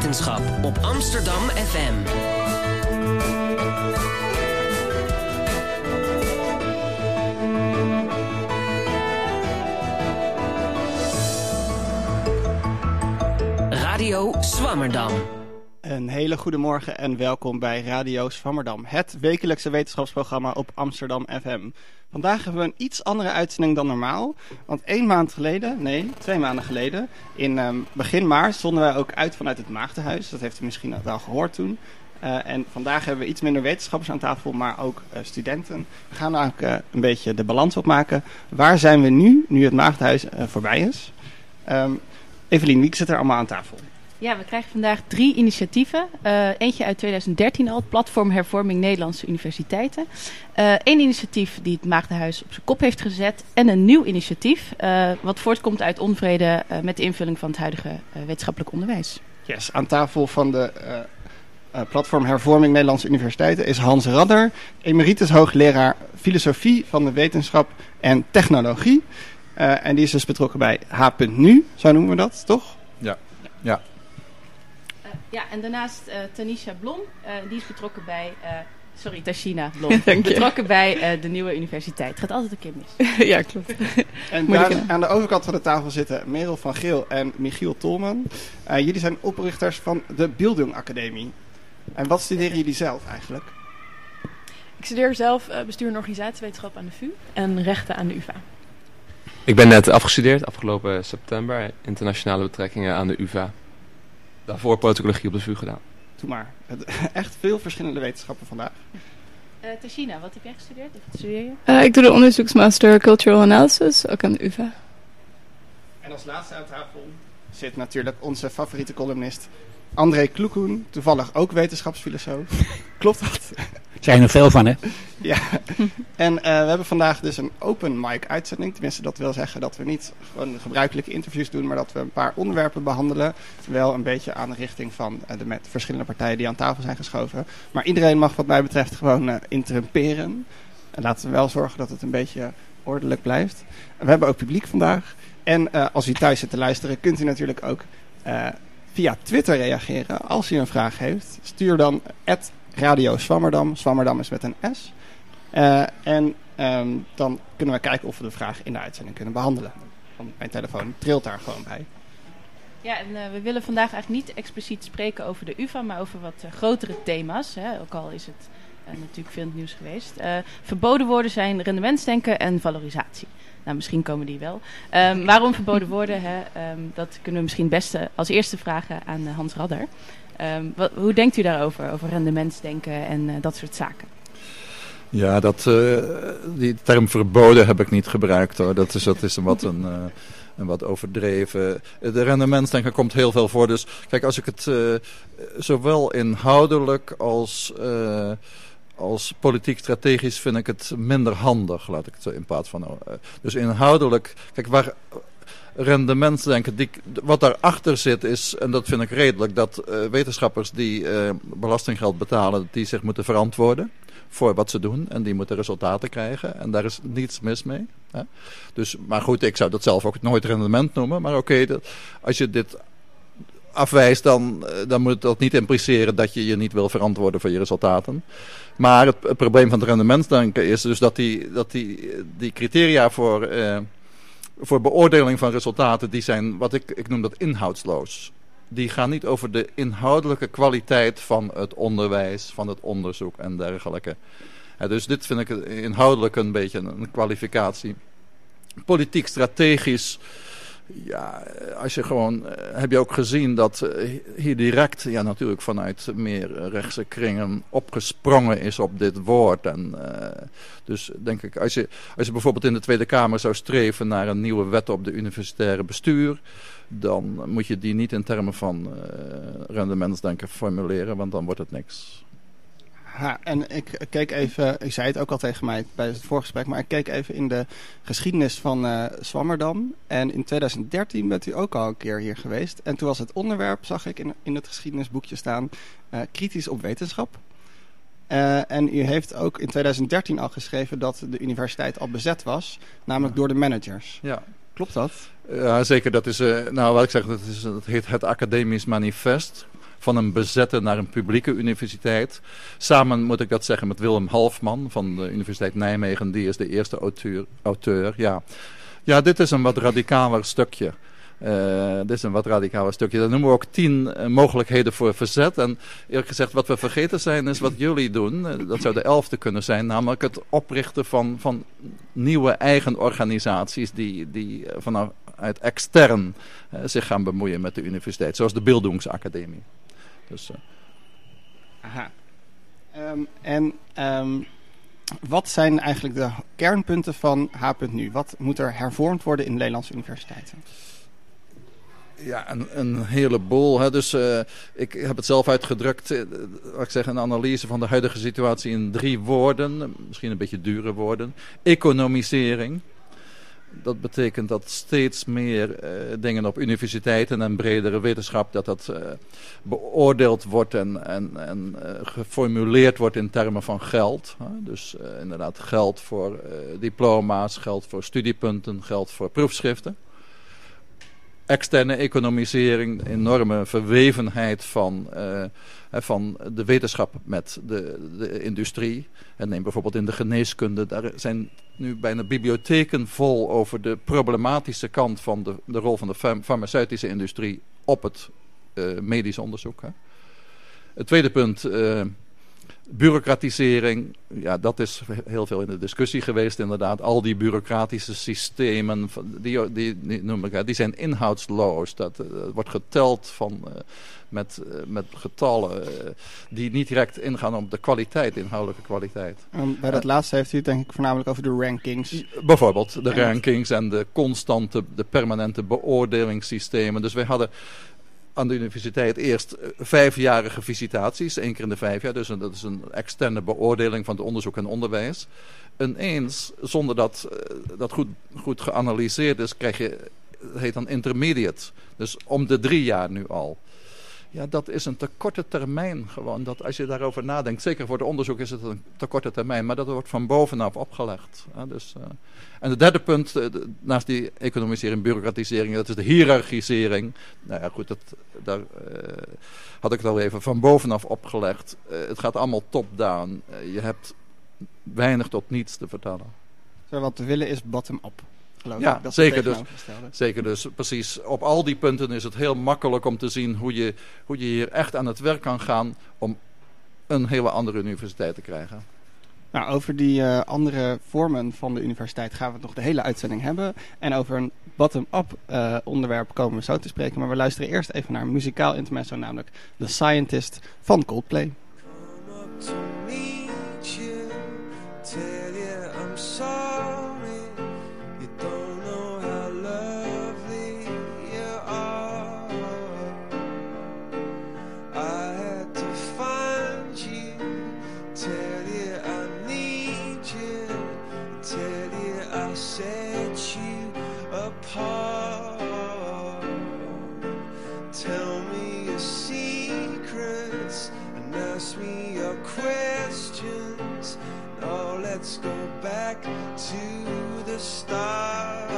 wetenschap op Amsterdam FM. Radio Swammerdam. Een hele goede morgen en welkom bij Radio Swammerdam, het wekelijkse wetenschapsprogramma op Amsterdam FM. Vandaag hebben we een iets andere uitzending dan normaal, want één maand geleden, nee, twee maanden geleden, in ehm, begin maart zonden wij ook uit vanuit het Maagdenhuis. Dat heeft u misschien wel gehoord toen. Uh, en vandaag hebben we iets minder wetenschappers aan tafel, maar ook uh, studenten. We gaan eigenlijk uh, een beetje de balans opmaken. Waar zijn we nu, nu het Maagdenhuis voorbij is? Um, Evelien, wie zit er allemaal aan tafel? Ja, we krijgen vandaag drie initiatieven. Uh, eentje uit 2013 al, het Platform Hervorming Nederlandse Universiteiten. Eén uh, initiatief die het Maagdenhuis op zijn kop heeft gezet. En een nieuw initiatief, uh, wat voortkomt uit onvrede met de invulling van het huidige wetenschappelijk onderwijs. Yes, aan tafel van de Platform Hervorming Nederlandse Universiteiten is Hans Radder, emeritus hoogleraar filosofie van de wetenschap en technologie. en die is dus betrokken bij H.nu, zo noemen we dat, toch? Ja, ja. Ja, en daarnaast uh, Tanisha Blom, uh, die is betrokken bij, uh, sorry, Tashina Blom, betrokken bij de nieuwe universiteit. Het gaat altijd een keer mis. ja, klopt. en daar aan de overkant van de tafel zitten Merel van Geel en Michiel Tolman. jullie zijn oprichters van de Bildung Academie. En wat studeren jullie zelf eigenlijk? Ik studeer zelf bestuur en organisatiewetenschap aan de VU en rechten aan de UvA. Ik ben net afgestudeerd, afgelopen september, internationale betrekkingen aan de UvA daarvoor politicologie op de VU gedaan. Doe maar. Echt veel verschillende wetenschappen vandaag. Uh, Tashina, wat heb jij gestudeerd? Of studeer je? Uh, ik doe de onderzoeksmaster Cultural Analysis, ook aan de UvA. En als laatste aan tafel zit natuurlijk onze favoriete columnist André Kloekoen, toevallig ook wetenschapsfilosoof. Klopt dat? Er zijn er veel van, hè? ja. En uh, we hebben vandaag dus een open mic uitzending. Tenminste, dat wil zeggen dat we niet gewoon gebruikelijke interviews doen, maar dat we een paar onderwerpen behandelen. Wel een beetje aan de richting van uh, de met verschillende partijen die aan tafel zijn geschoven. Maar iedereen mag wat mij betreft gewoon uh, interrumperen. En laten we wel zorgen dat het een beetje ordelijk blijft. En we hebben ook publiek vandaag. En als u thuis zit te luisteren, kunt u natuurlijk ook via Twitter reageren. Als u een vraag heeft, stuur dan Radio Swammerdam. Swammerdam is met een S. Uh, en um, dan kunnen we kijken of we de vraag in de uitzending kunnen behandelen. Want mijn telefoon trilt daar gewoon bij. Ja, en we willen vandaag eigenlijk niet expliciet spreken over de UvA, maar over wat grotere thema's. Hè. Ook al is het natuurlijk veel nieuws geweest. verboden woorden zijn rendementsdenken en valorisatie. Nou, misschien komen die wel. Um, waarom verboden woorden? Hè? Um, dat kunnen we misschien best als eerste vragen aan Hans Radder. Um, wat, hoe denkt u daarover, over rendementsdenken en uh, dat soort zaken? Ja, dat, uh, die term verboden heb ik niet gebruikt hoor. Dat is, dat is een wat een, een wat overdreven. De rendementsdenken komt heel veel voor. Dus kijk, als ik het zowel inhoudelijk als als politiek strategisch vind ik het minder handig, laat ik het in plaats van. Uh, dus inhoudelijk, kijk, waar rendementsdenken, die, wat daarachter zit is, en dat vind ik redelijk, dat uh, wetenschappers die uh, belastinggeld betalen, die zich moeten verantwoorden voor wat ze doen en die moeten resultaten krijgen en daar is niets mis mee. Hè? Dus, maar goed, ik zou dat zelf ook nooit rendement noemen, maar oké, als je dit afwijst, dan, dan moet dat niet impliceren dat je je niet wil verantwoorden voor je resultaten. Maar het, probleem van het rendementsdenken is dus dat die, dat die, die criteria voor, uh, voor beoordeling van resultaten, die zijn wat ik, ik noem dat inhoudsloos. Die gaan niet over de inhoudelijke kwaliteit van het onderwijs, van het onderzoek en dergelijke. Dus dit vind ik inhoudelijk een beetje een kwalificatie. Politiek strategisch ja, als je gewoon, uh, heb je ook gezien dat uh, hier direct, ja natuurlijk vanuit meer rechtse kringen opgesprongen is op dit woord. En uh, dus denk ik, als je, als je bijvoorbeeld in de Tweede Kamer zou streven naar een nieuwe wet op de universitaire bestuur, dan moet je die niet in termen van rendementsdenken formuleren, want dan wordt het niks. Ja, en ik keek even, ik zei het ook al tegen mij bij het voorgesprek, maar ik keek even in de geschiedenis van uh, Zwammerdam. En in 2013 bent u ook al een keer hier geweest. En toen was het onderwerp, zag ik in, in het geschiedenisboekje staan, uh, kritisch op wetenschap. Uh, en u heeft ook in 2013 al geschreven dat de universiteit al bezet was, namelijk door de managers. Ja. Klopt dat? Ja, zeker. Dat is, nou wat ik zeg, dat, is, dat heet het academisch manifest van een bezette naar een publieke universiteit. Samen moet ik dat zeggen met Willem Halfman van de Universiteit Nijmegen. Die is de eerste auteur. auteur ja. ja, dit is een wat radicaler stukje. Uh, dit is een wat radicaler stukje. Dan noemen we ook tien uh, mogelijkheden voor verzet. En eerlijk gezegd, wat we vergeten zijn, is wat jullie doen. Uh, dat zou de elfde kunnen zijn, namelijk het oprichten van, van nieuwe eigen organisaties die, die vanuit extern zich gaan bemoeien met de universiteit. Zoals de Bildungsacademie. Dus, Aha. Um, en um, wat zijn eigenlijk de kernpunten van H.nu? Wat moet er hervormd worden in de Nederlandse universiteiten? Ja, een, een heleboel. Hè. Dus uh, ik heb het zelf uitgedrukt, uh, ik zeg, een analyse van de huidige situatie in drie woorden. Misschien een beetje dure woorden. Economisering. Dat betekent dat steeds meer uh, dingen op universiteiten en bredere wetenschap, dat dat beoordeeld wordt en, en, en geformuleerd wordt in termen van geld. Dus inderdaad geld voor diploma's, geld voor studiepunten, geld voor proefschriften externe economisering, enorme verwevenheid van, uh, van de wetenschap met de, de industrie. En neem bijvoorbeeld in de geneeskunde, daar zijn nu bijna bibliotheken vol over de problematische kant van de, de rol van de farmaceutische industrie op het uh, medisch onderzoek. Hè. Het tweede punt, Bureaucratisering, ja, dat is heel veel in de discussie geweest inderdaad. Al die bureaucratische systemen, die, die, die, noem ik, die zijn inhoudsloos. Dat, uh, wordt geteld van, uh, met, uh, met getallen die niet direct ingaan op de kwaliteit, inhoudelijke kwaliteit. Um, bij dat laatste heeft u het denk ik voornamelijk over de rankings. Bijvoorbeeld, de rankings en de constante, de permanente beoordelingssystemen. Dus wij hadden aan de universiteit eerst vijfjarige visitaties, één keer in de vijf jaar. Dus een, dat is een externe beoordeling van het onderzoek en onderwijs. En eens, zonder dat dat goed, goed geanalyseerd is, krijg je, heet dan intermediate. Dus om de drie jaar nu al. Ja, dat is een te korte termijn gewoon. Dat als je daarover nadenkt, zeker voor het onderzoek is het een te korte termijn, maar dat wordt van bovenaf opgelegd. Dus, uh, en het derde punt, de, naast die economisering, bureaucratisering, dat is de hiërarchisering. Nou ja, goed, dat, daar uh, had ik het al even van bovenaf opgelegd. het gaat allemaal top-down. je hebt weinig tot niets te vertellen. Wat we willen is bottom-up. Ja, zeker dus, zeker dus. Precies. Op al die punten is het heel makkelijk om te zien hoe je, hoe je hier echt aan het werk kan gaan om een hele andere universiteit te krijgen. Nou, over die uh, andere vormen van de universiteit gaan we het nog de hele uitzending hebben. En over een bottom-up uh, onderwerp komen we zo te spreken. Maar we luisteren eerst even naar een muzikaal intermezzo, namelijk The Scientist van Coldplay. Tell me your secrets and ask me your questions. Now let's go back to the start.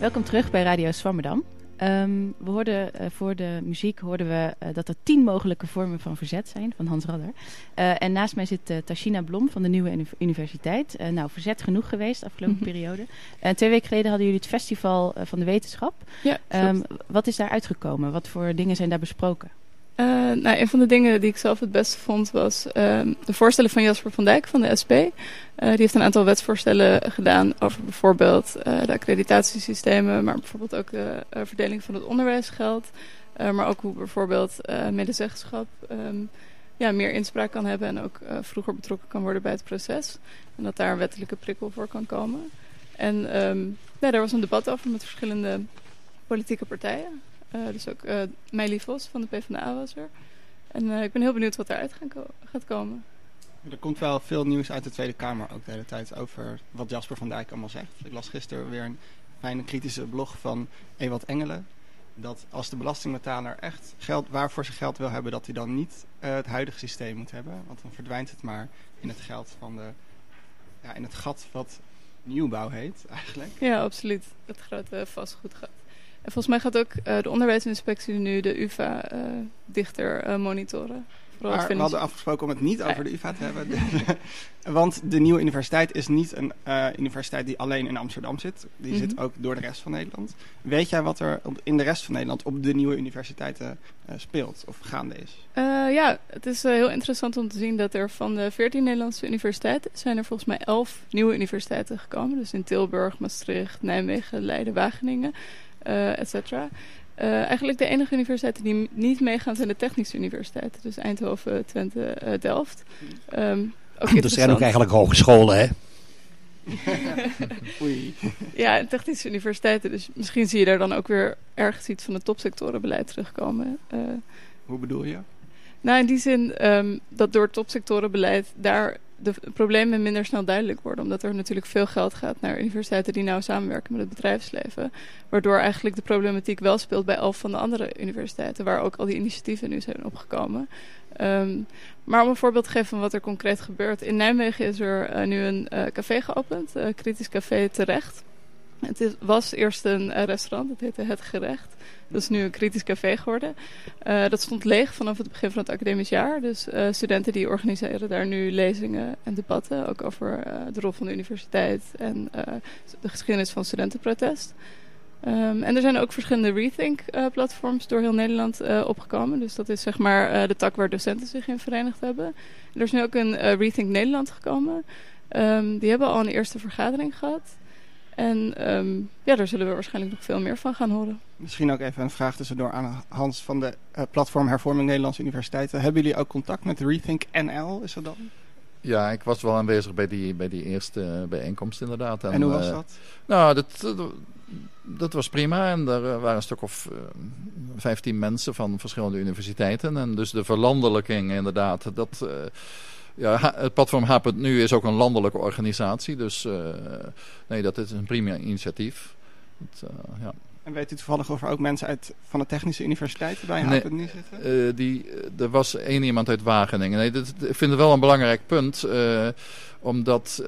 Welkom terug bij Radio Swammerdam. Ehm, we hoorden, uh, voor de muziek hoorden we uh, dat er tien mogelijke vormen van verzet zijn, van Hans Radder. Uh, en naast mij zit Tashina Blom van de Nieuwe Universiteit. nou, verzet genoeg geweest de afgelopen mm -hmm. periode. twee weken geleden hadden jullie het Festival van de Wetenschap. Ja, um, wat is daar uitgekomen? Wat voor dingen zijn daar besproken? Uh, nou, een van de dingen die ik zelf het beste vond was uh, de voorstellen van Jasper van Dijk van de SP. Uh, die heeft een aantal wetsvoorstellen gedaan over bijvoorbeeld de accreditatiesystemen, maar bijvoorbeeld ook de verdeling van het onderwijsgeld. maar ook hoe bijvoorbeeld medezeggenschap um, ja, meer inspraak kan hebben en ook vroeger betrokken kan worden bij het proces. En dat daar een wettelijke prikkel voor kan komen. En ja, daar was een debat over met verschillende politieke partijen. Uh, dus ook uh, Meili Vos van de PvdA was er. En uh, ik ben heel benieuwd wat eruit gaan ko gaat komen. Er komt wel veel nieuws uit de Tweede Kamer ook de hele tijd over wat Jasper van Dijk allemaal zegt. Ik las gisteren weer een fijne kritische blog van Ewald Engelen. Dat als de belastingbetaler echt geld, waarvoor ze geld wil hebben, dat hij dan niet het huidige systeem moet hebben. Want dan verdwijnt het maar in het geld van de, ja, in het gat wat nieuwbouw heet eigenlijk. Ja, absoluut. Het grote vastgoedgat. En volgens mij gaat ook uh, de onderwijsinspectie nu de UvA uh, dichter uh, monitoren. Maar we hadden afgesproken om het niet over de UvA te hebben. Want de nieuwe universiteit is niet een universiteit die alleen in Amsterdam zit. Die mm -hmm. zit ook door de rest van Nederland. Weet jij wat er op, in de rest van Nederland op de nieuwe universiteiten speelt of gaande is? ja, het is heel interessant om te zien dat er van de 14 Nederlandse universiteiten... zijn er volgens mij 11 nieuwe universiteiten gekomen. Dus in Tilburg, Maastricht, Nijmegen, Leiden, Wageningen... Uh, et cetera. Uh, eigenlijk de enige universiteiten die niet meegaan zijn de technische universiteiten. Dus Eindhoven, Twente, uh, Delft. Um, ook dat zijn ook eigenlijk hogescholen, hè? Oei. ja, technische universiteiten. Dus misschien zie je daar dan ook weer ergens iets van het topsectorenbeleid terugkomen. Hoe bedoel je? Nou, in die zin um, dat door het topsectorenbeleid daar de problemen minder snel duidelijk worden. Omdat er natuurlijk veel geld gaat naar universiteiten die nauw samenwerken met het bedrijfsleven. Waardoor eigenlijk de problematiek wel speelt bij elf van de andere universiteiten. Waar ook al die initiatieven nu zijn opgekomen. Um, maar om een voorbeeld te geven van wat er concreet gebeurt. In Nijmegen is er uh, nu een uh, café geopend. Uh, Kritisch Café Terecht. Het was eerst een restaurant. Het heette Het Gerecht. Dat is nu een kritisch café geworden. Uh, dat stond leeg vanaf het begin van het academisch jaar. Dus uh, studenten die organiseren daar nu lezingen en debatten. Ook over de rol van de universiteit en de geschiedenis van studentenprotest. Um, en er zijn ook verschillende Rethink-platforms door heel Nederland opgekomen. Dus dat is zeg maar de tak waar docenten zich in verenigd hebben. er is nu ook een Rethink Nederland gekomen. Um, die hebben al een eerste vergadering gehad. En um, ja, daar zullen we waarschijnlijk nog veel meer van gaan horen. Misschien ook even een vraag tussendoor aan Hans van de uh, platform Hervorming Nederlandse Universiteiten. Hebben jullie ook contact met Rethink NL, is dat dan? Ja, ik was wel aanwezig bij die, bij die eerste bijeenkomst inderdaad. En, en hoe was uh, dat? Nou, dat, dat was prima. En er waren een stuk of uh, 15 mensen van verschillende universiteiten. En dus de verlandelijking inderdaad, dat... Ja, het platform H.nu is ook een landelijke organisatie. Dus uh, nee, dat is een prima initiatief. Het, uh, ja. En weet u toevallig of er ook mensen uit, van de technische universiteit bij H.nu nee, zitten? Uh, die, er was één iemand uit Wageningen. Nee, dat, ik vind het wel een belangrijk punt. omdat...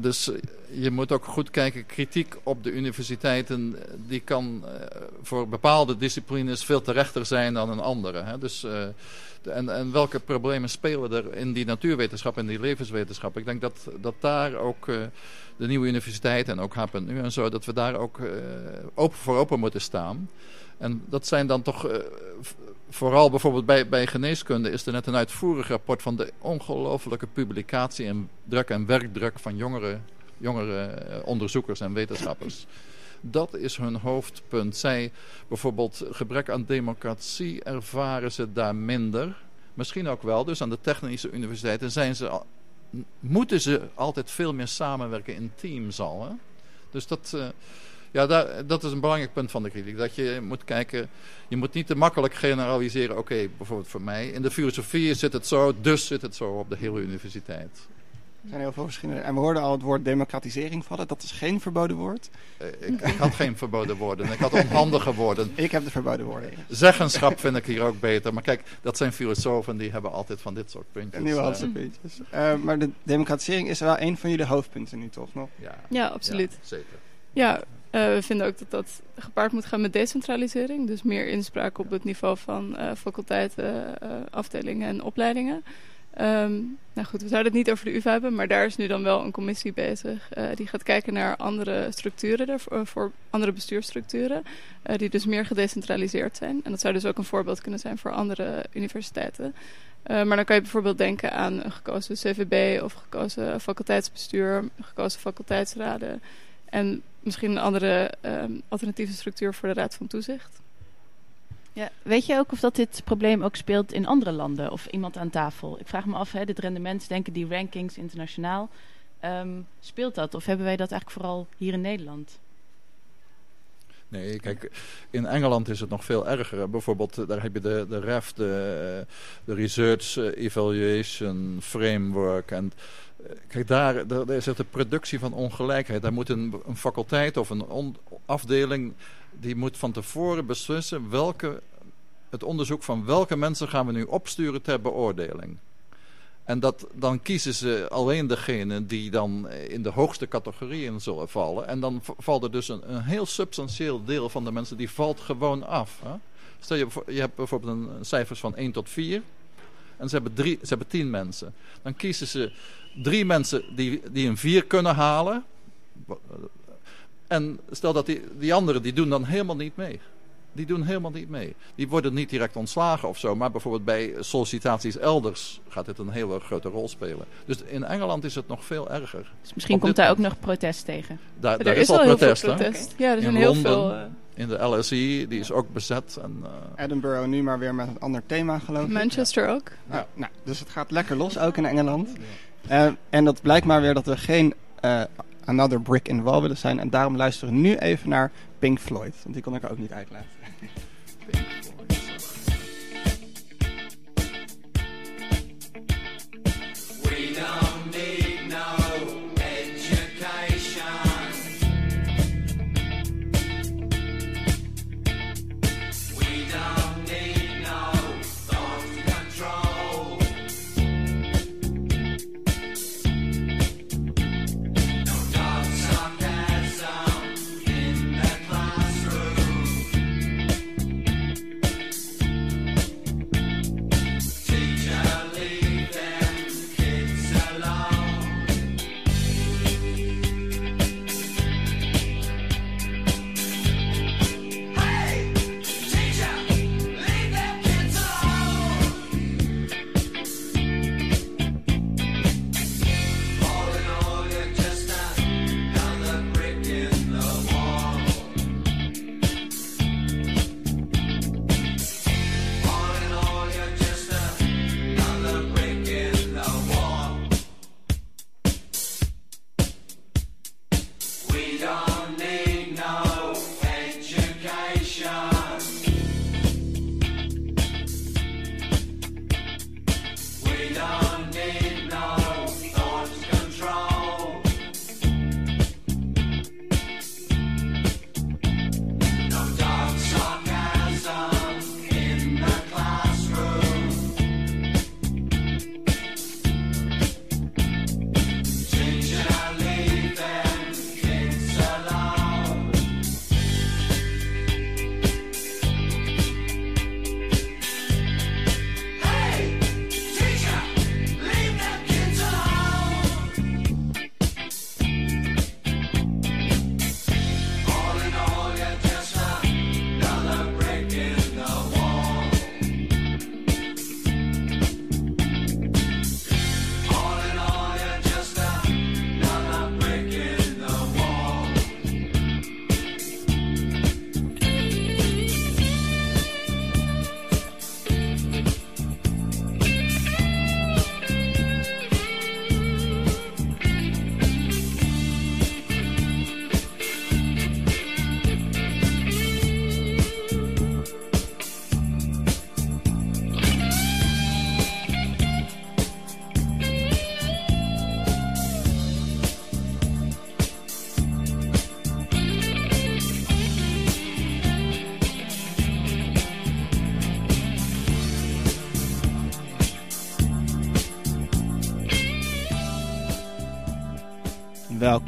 Dus je moet ook goed kijken, kritiek op de universiteiten, die kan uh, voor bepaalde disciplines veel terechter zijn dan een andere. Dus, en, en welke problemen spelen er in die natuurwetenschap en die levenswetenschap? Ik denk dat, dat daar ook de nieuwe universiteit en ook HPNU en zo, dat we daar ook open voor open moeten staan. En dat zijn dan toch vooral bijvoorbeeld bij, bij geneeskunde is er net een uitvoerig rapport van de ongelofelijke publicatie en druk en werkdruk van jongere, jongere onderzoekers en wetenschappers. Dat is hun hoofdpunt. Zij bijvoorbeeld gebrek aan democratie ervaren ze daar minder. Misschien ook wel. Dus aan de technische universiteiten zijn ze, moeten ze altijd veel meer samenwerken in teams al. Hè? Dus dat... Uh, ja, daar, dat is een belangrijk punt van de kritiek. Dat je moet kijken, je moet niet te makkelijk generaliseren. Oké, okay, bijvoorbeeld voor mij, in de filosofie zit het zo, dus zit het zo op de hele universiteit. Er zijn heel veel verschillende. En we hoorden al het woord democratisering vallen. Dat is geen verboden woord. Uh, ik, ik, had geen verboden woorden. Ik had onhandige woorden. ik heb de verboden woorden. Zeggenschap vind ik hier ook beter. Maar kijk, dat zijn filosofen die hebben altijd van dit soort puntjes. Nieuwe uh, puntjes. Uh, maar de democratisering is wel een van jullie hoofdpunten nu toch nog? Ja, ja absoluut. Ja, zeker. Ja, we vinden ook dat dat gepaard moet gaan met decentralisering. Dus meer inspraak op het niveau van uh, faculteiten, uh, afdelingen en opleidingen. Um, nou goed, we zouden het niet over de UvA hebben, maar daar is nu dan wel een commissie bezig. die gaat kijken naar andere structuren, voor andere bestuursstructuren. die dus meer gedecentraliseerd zijn. En dat zou dus ook een voorbeeld kunnen zijn voor andere universiteiten. Maar dan kan je bijvoorbeeld denken aan een gekozen CVB of gekozen faculteitsbestuur, gekozen faculteitsraden. En misschien een andere um, alternatieve structuur voor de Raad van Toezicht. Ja, weet je ook of dat dit probleem ook speelt in andere landen of iemand aan tafel? Ik vraag me af, hè, dit rendementsdenken, die rankings internationaal, um, speelt dat? Of hebben wij dat eigenlijk vooral hier in Nederland? Nee, kijk, in Engeland is het nog veel erger. Bijvoorbeeld, eh, daar heb je de, de REF, de, de Research Evaluation Framework. En eh, kijk, daar, daar het de productie van ongelijkheid. Daar moet een, faculteit of een afdeling, die moet van tevoren beslissen welke, het onderzoek van welke mensen gaan we nu opsturen ter beoordeling. En dat, dan kiezen ze alleen degene die dan in de hoogste categorieën zullen vallen. En dan valt er dus een, heel substantieel deel van de mensen die valt gewoon af. Hè? Stel je, je hebt bijvoorbeeld een cijfers van 1 tot 4. En ze hebben, drie, ze hebben 10 mensen. Dan kiezen ze drie mensen die, die een 4 kunnen halen. En stel dat die, die anderen die doen dan helemaal niet mee die doen helemaal niet mee. Die worden niet direct ontslagen of zo, maar bijvoorbeeld bij sollicitaties elders gaat dit een hele grote rol spelen. Dus in Engeland is het nog veel erger. Dus misschien komt daar ook nog protest tegen? Daar, daar is, al protest, protest. Ja, er zijn heel veel... Uh... In de LSE, die is ook bezet. En, uh... Edinburgh nu maar weer met een ander thema geloof ik. Manchester ook. Ja. nou, dus het gaat lekker los, ook in Engeland. Uh, en dat blijkt maar weer dat we geen Another Brick in the Wall willen zijn. En daarom luisteren we nu even naar Pink Floyd. Want die kon ik ook niet uitleggen.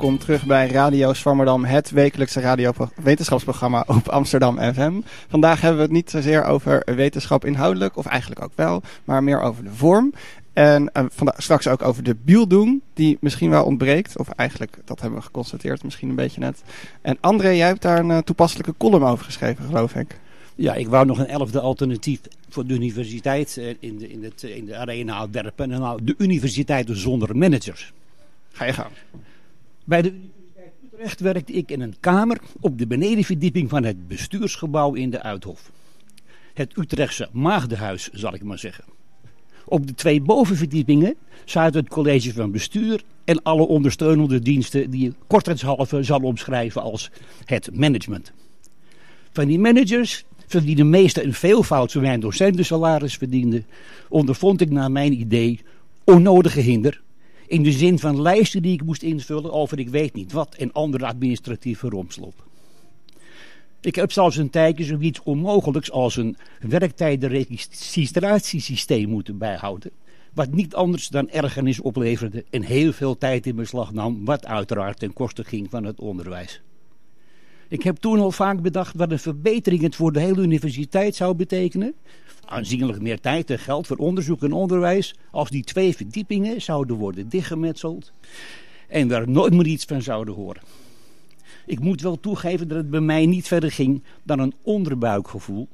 Welkom terug bij Radio Zwammerdam, het wekelijkse radio wetenschapsprogramma op Amsterdam FM. Vandaag hebben we het niet zozeer over wetenschap inhoudelijk, of eigenlijk ook wel, maar meer over de vorm. En uh, straks ook over de bieldoen, die misschien wel ontbreekt. Of eigenlijk, dat hebben we geconstateerd, misschien een beetje net. En André, jij hebt daar een uh, toepasselijke column over geschreven, geloof ik. Ja, ik wou nog een elfde alternatief voor de universiteit uh, in, de, in, het, in de arena werpen. En nou, de universiteiten zonder managers. Ga je gang. Bij de Universiteit Utrecht werkte ik in een kamer op de benedenverdieping van het bestuursgebouw in de Uithof. Het Utrechtse maagdenhuis, zal ik maar zeggen. Op de twee bovenverdiepingen zaten het college van bestuur en alle ondersteunende diensten die je kortheidshalve zal omschrijven als het management. Van die managers verdienen meeste een veelvoud van mijn docentensalaris verdiende, ondervond ik naar mijn idee onnodige hinder in de zin van lijsten die ik moest invullen over ik weet niet wat en andere administratieve romslop. Ik heb zelfs een tijdje zoiets onmogelijks als een werktijdenregistratiesysteem moeten bijhouden. Wat niet anders dan ergernis opleverde en heel veel tijd in beslag nam, wat uiteraard ten koste ging van het onderwijs. Ik heb toen al vaak bedacht wat een verbetering het voor de hele universiteit zou betekenen. Aanzienlijk meer tijd en geld voor onderzoek en onderwijs als die twee verdiepingen zouden worden dichtgemetseld en we er nooit meer iets van zouden horen. Ik moet wel toegeven dat het bij mij niet verder ging dan een onderbuikgevoel.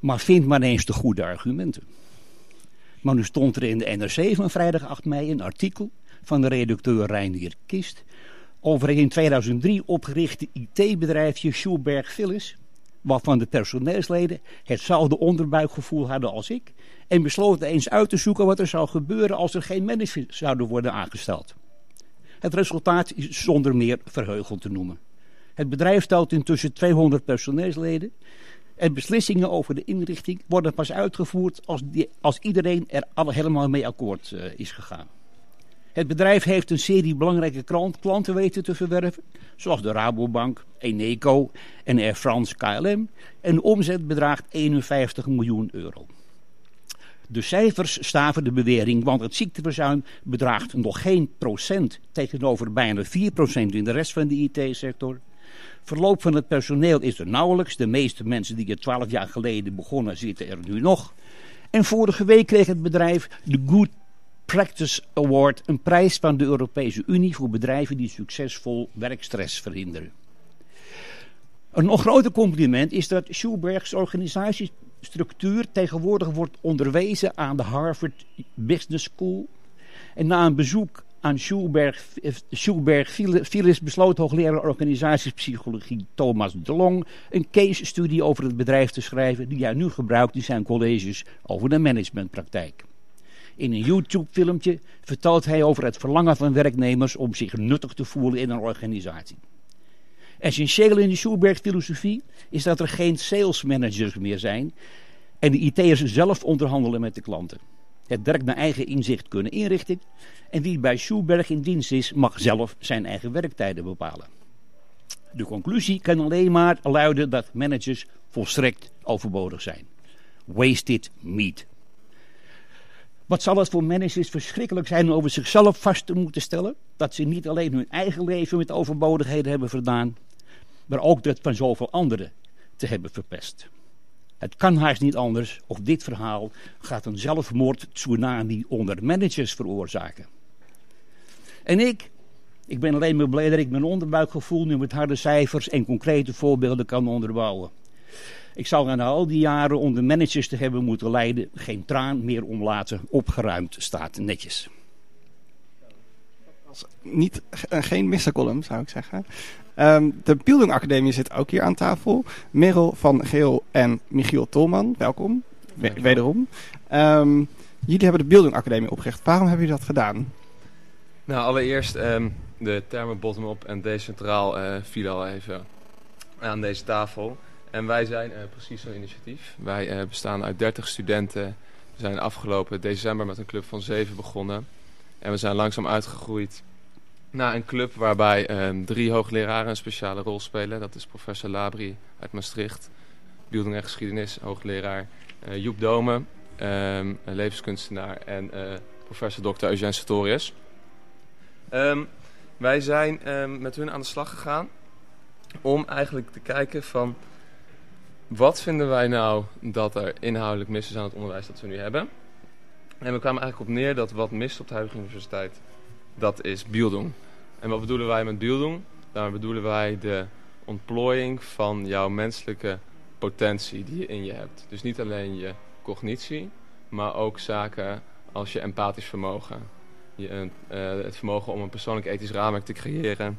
Maar vind maar eens de goede argumenten. Maar nu stond er in de NRC van vrijdag 8 mei een artikel van de redacteur Reinier Kist over een in 2003 opgerichte IT-bedrijfje Schulberg Philips, waarvan de personeelsleden hetzelfde onderbuikgevoel hadden als ik en besloten eens uit te zoeken wat er zou gebeuren als er geen managers zouden worden aangesteld. Het resultaat is zonder meer verheugend te noemen. Het bedrijf stelt intussen 200 personeelsleden. En beslissingen over de inrichting worden pas uitgevoerd als, die, als iedereen er al helemaal mee akkoord uh, is gegaan. Het bedrijf heeft een serie belangrijke klanten weten te verwerven, zoals de Rabobank, Eneco en Air France KLM. En de omzet bedraagt 51 miljoen euro. De cijfers staven de bewering, want het ziekteverzuim bedraagt nog geen procent tegenover bijna 4 procent in de rest van de IT-sector. Verloop van het personeel is er nauwelijks. De meeste mensen die er 12 jaar geleden begonnen zitten er nu nog. En vorige week kreeg het bedrijf de Good Practice Award, een prijs van de Europese Unie voor bedrijven die succesvol werkstress verhinderen. Een nog groter compliment is dat Schulbergs organisatiestructuur tegenwoordig wordt onderwezen aan de Harvard Business School. En na een bezoek aan Schulberg, Schulberg Philips besloot hoogleraar organisatiepsychologie Thomas de Long een case studie over het bedrijf te schrijven die hij nu gebruikt in zijn colleges over de managementpraktijk. In een YouTube-filmpje vertelt hij over het verlangen van werknemers om zich nuttig te voelen in een organisatie. Essentieel in de Schulberg-filosofie is dat er geen sales managers meer zijn en de IT'ers zelf onderhandelen met de klanten. Het werk naar eigen inzicht kunnen inrichten en wie bij Schulberg in dienst is mag zelf zijn eigen werktijden bepalen. De conclusie kan alleen maar luiden dat managers volstrekt overbodig zijn. Wasted meat. Wat zal het voor managers verschrikkelijk zijn over zichzelf vast te moeten stellen? Dat ze niet alleen hun eigen leven met overbodigheden hebben verdaan, maar ook dat van zoveel anderen te hebben verpest. Het kan haast niet anders of dit verhaal gaat een zelfmoord tsunami onder managers veroorzaken. En ik, ik ben alleen maar blij dat ik mijn onderbuikgevoel nu met harde cijfers en concrete voorbeelden kan onderbouwen. Ik zal na al die jaren onder managers te hebben moeten lijden geen traan meer omlaten. Opgeruimd staat netjes. Niet, uh, geen missercolumn zou ik zeggen. Um, de Bildung Academie zit ook hier aan tafel. Merel van Geel en Michiel Tolman, welkom. wederom. Um, jullie hebben de Bildung Academie opgericht. Waarom hebben jullie dat gedaan? Nou, allereerst um, de termen bottom-up en decentraal uh, vielen al even aan deze tafel. En wij zijn uh, precies zo'n initiatief. Wij uh, bestaan uit 30 studenten. We zijn afgelopen december met een club van 7 begonnen. En we zijn langzaam uitgegroeid naar een club waarbij um, drie hoogleraren een speciale rol spelen. Dat is professor Labri uit Maastricht, Bildung en Geschiedenis, hoogleraar. Uh, Joep Dome, um, levenskunstenaar. En professor Dr. Eugène Sartorius. Um, Wij zijn ehm, met hun aan de slag gegaan om eigenlijk te kijken van wat vinden wij nou dat er inhoudelijk mis is aan het onderwijs dat we nu hebben. En we kwamen eigenlijk op neer dat wat mist op de huidige universiteit, dat is Bildung. En wat bedoelen wij met Bildung? Daarmee bedoelen wij de ontplooiing van jouw menselijke potentie die je in je hebt. Dus niet alleen je cognitie, maar ook zaken als je empathisch vermogen. Je, uh, het vermogen om een persoonlijk ethisch raamwerk te creëren.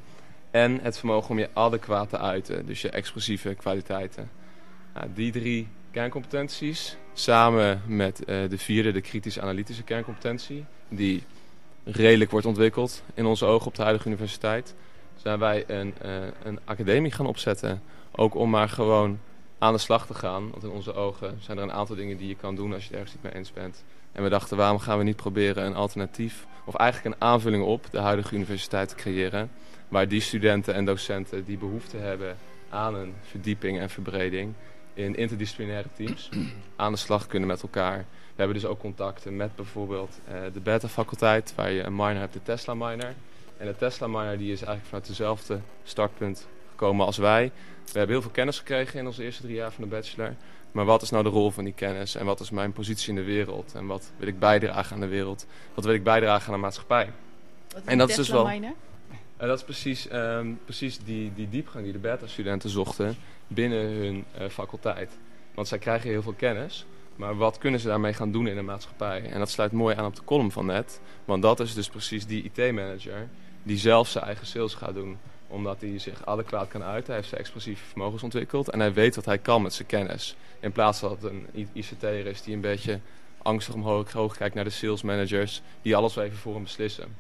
En het vermogen om je adequaat te uiten, dus je expressieve kwaliteiten. Die drie kerncompetenties, samen met uh, de vierde, de kritisch-analytische kerncompetentie, die redelijk wordt ontwikkeld in onze ogen op de huidige universiteit, zijn wij een, uh, een academie gaan opzetten. Ook om maar gewoon aan de slag te gaan. Want in onze ogen zijn er een aantal dingen die je kan doen als je het ergens niet mee eens bent. En we dachten, waarom gaan we niet proberen een alternatief, of eigenlijk een aanvulling op de huidige universiteit te creëren. Waar die studenten en docenten die behoefte hebben aan een verdieping en verbreding in interdisciplinaire teams aan de slag kunnen met elkaar. We hebben dus ook contacten met bijvoorbeeld uh, de beta-faculteit, waar je een miner hebt, de Tesla miner. En de Tesla miner die is eigenlijk vanuit dezelfde startpunt gekomen als wij. We hebben heel veel kennis gekregen in onze eerste drie jaar van de bachelor. Maar wat is nou de rol van die kennis? En wat is mijn positie in de wereld? En wat wil ik bijdragen aan de wereld? Wat wil ik bijdragen aan de maatschappij? en dat is dus wel. Miner? En dat is precies, um, precies die, die diepgang die de beta-studenten zochten binnen hun uh, faculteit. Want zij krijgen heel veel kennis, maar wat kunnen ze daarmee gaan doen in de maatschappij? En dat sluit mooi aan op de column van net, want dat is dus precies die IT-manager die zelf zijn eigen sales gaat doen omdat hij zich adequaat kan uiten. Hij heeft zijn expressieve vermogens ontwikkeld. En hij weet wat hij kan met zijn kennis. In plaats van dat een ICT'er is die een beetje angstig omhoog, kijkt naar de sales managers. Die alles even voor hem beslissen.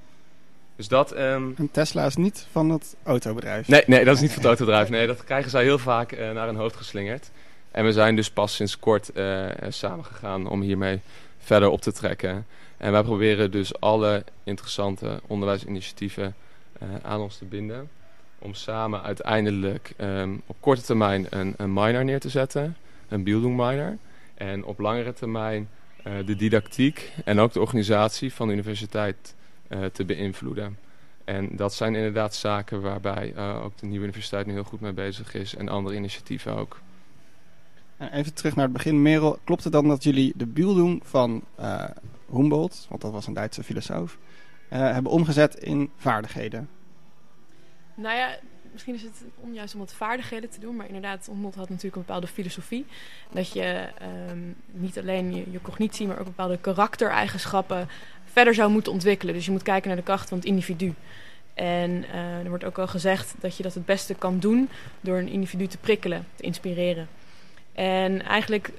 Dus dat... Um... En Tesla is niet van het autobedrijf? Nee, nee dat is niet van het autobedrijf. Nee, dat krijgen zij heel vaak uh, naar hun hoofd geslingerd. En we zijn dus pas sinds kort uh, samengegaan om hiermee verder op te trekken. En wij proberen dus alle interessante onderwijsinitiatieven uh, aan ons te binden om samen uiteindelijk um, op korte termijn een, een miner neer te zetten, een Bildung miner. En op langere termijn de didactiek en ook de organisatie van de universiteit te beïnvloeden. En dat zijn inderdaad zaken waarbij uh, ook de nieuwe universiteit nu heel goed mee bezig is en andere initiatieven ook. Even terug naar het begin. Merel, klopt het dan dat jullie de Bildung van Humboldt, want dat was een Duitse filosoof, hebben omgezet in vaardigheden? Nou ja, misschien is het onjuist om het vaardigheden te doen, maar inderdaad, Humboldt had natuurlijk een bepaalde filosofie. Dat je um, niet alleen je, je, cognitie, maar ook bepaalde karaktereigenschappen verder zou moeten ontwikkelen. Dus je moet kijken naar de kracht van het individu. En uh, er wordt ook al gezegd dat je dat het beste kan doen door een individu te prikkelen, te inspireren. En eigenlijk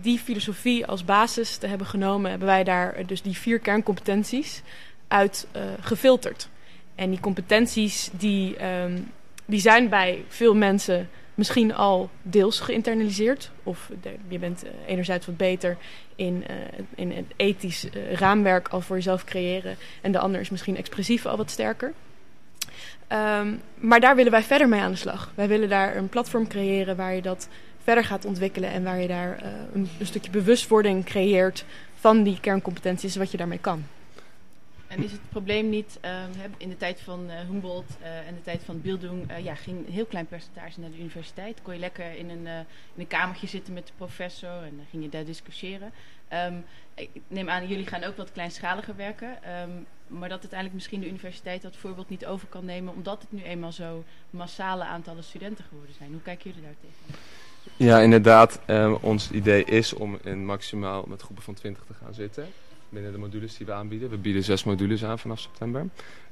die filosofie als basis te hebben genomen, hebben wij daar dus die vier kerncompetenties uit uh, gefilterd. En die competenties die, um, die zijn bij veel mensen misschien al deels geïnternaliseerd. Of je bent uh, enerzijds wat beter in, uh, in een ethisch uh, raamwerk al voor jezelf creëren. En de ander is misschien expressief al wat sterker. Um, maar daar willen wij verder mee aan de slag. Wij willen daar een platform creëren waar je dat verder gaat ontwikkelen. En waar je daar een stukje bewustwording creëert van die kerncompetenties, wat je daarmee kan. En is het probleem niet, uh, in de tijd van uh, Humboldt uh, en de tijd van Bildung, ja, ging een heel klein percentage naar de universiteit. Kon je lekker in een, in een kamertje zitten met de professor en dan ging je daar discussiëren. Um, ik neem aan, jullie gaan ook wat kleinschaliger werken. Um, maar dat uiteindelijk misschien de universiteit dat voorbeeld niet over kan nemen, omdat het nu eenmaal zo massale aantallen studenten geworden zijn. Hoe kijken jullie daar tegen? Ja, inderdaad. Ons idee is om in maximaal met groepen van 20 te gaan zitten binnen de modules die we aanbieden. We bieden zes modules aan vanaf september.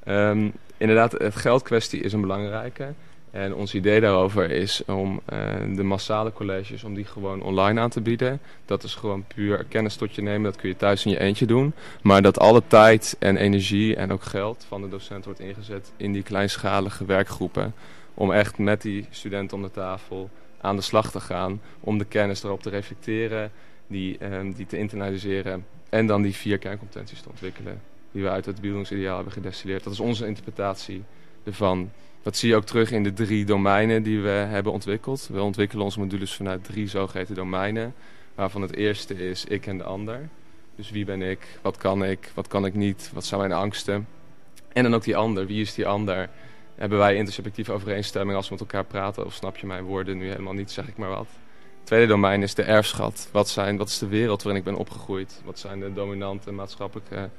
Um, inderdaad, het geldkwestie is een belangrijke. En ons idee daarover is om uh, de massale colleges, om die gewoon online aan te bieden. Dat is gewoon puur kennis tot je nemen, dat kun je thuis in je eentje doen. Maar dat alle tijd en energie en ook geld van de docent wordt ingezet in die kleinschalige werkgroepen. Om echt met die studenten om de tafel aan de slag te gaan. Om de kennis erop te reflecteren, die, um, die te internaliseren en dan die vier kerncompetenties te ontwikkelen. Die we uit het bildungsideaal hebben gedestilleerd. Dat is onze interpretatie ervan. Dat zie je ook terug in de drie domeinen die we hebben ontwikkeld. We ontwikkelen onze modules vanuit drie zogeheten domeinen. Waarvan het eerste is ik en de ander. Dus wie ben ik, wat kan ik, wat kan ik niet, wat zijn mijn angsten. En dan ook die ander. Wie is die ander? Hebben wij intersubjectieve overeenstemming als we met elkaar praten? Of snap je mijn woorden nu helemaal niet, zeg ik maar wat? Tweede domein is de erfschat. Wat, zijn, wat is de wereld waarin ik ben opgegroeid? Wat zijn de dominante maatschappelijke,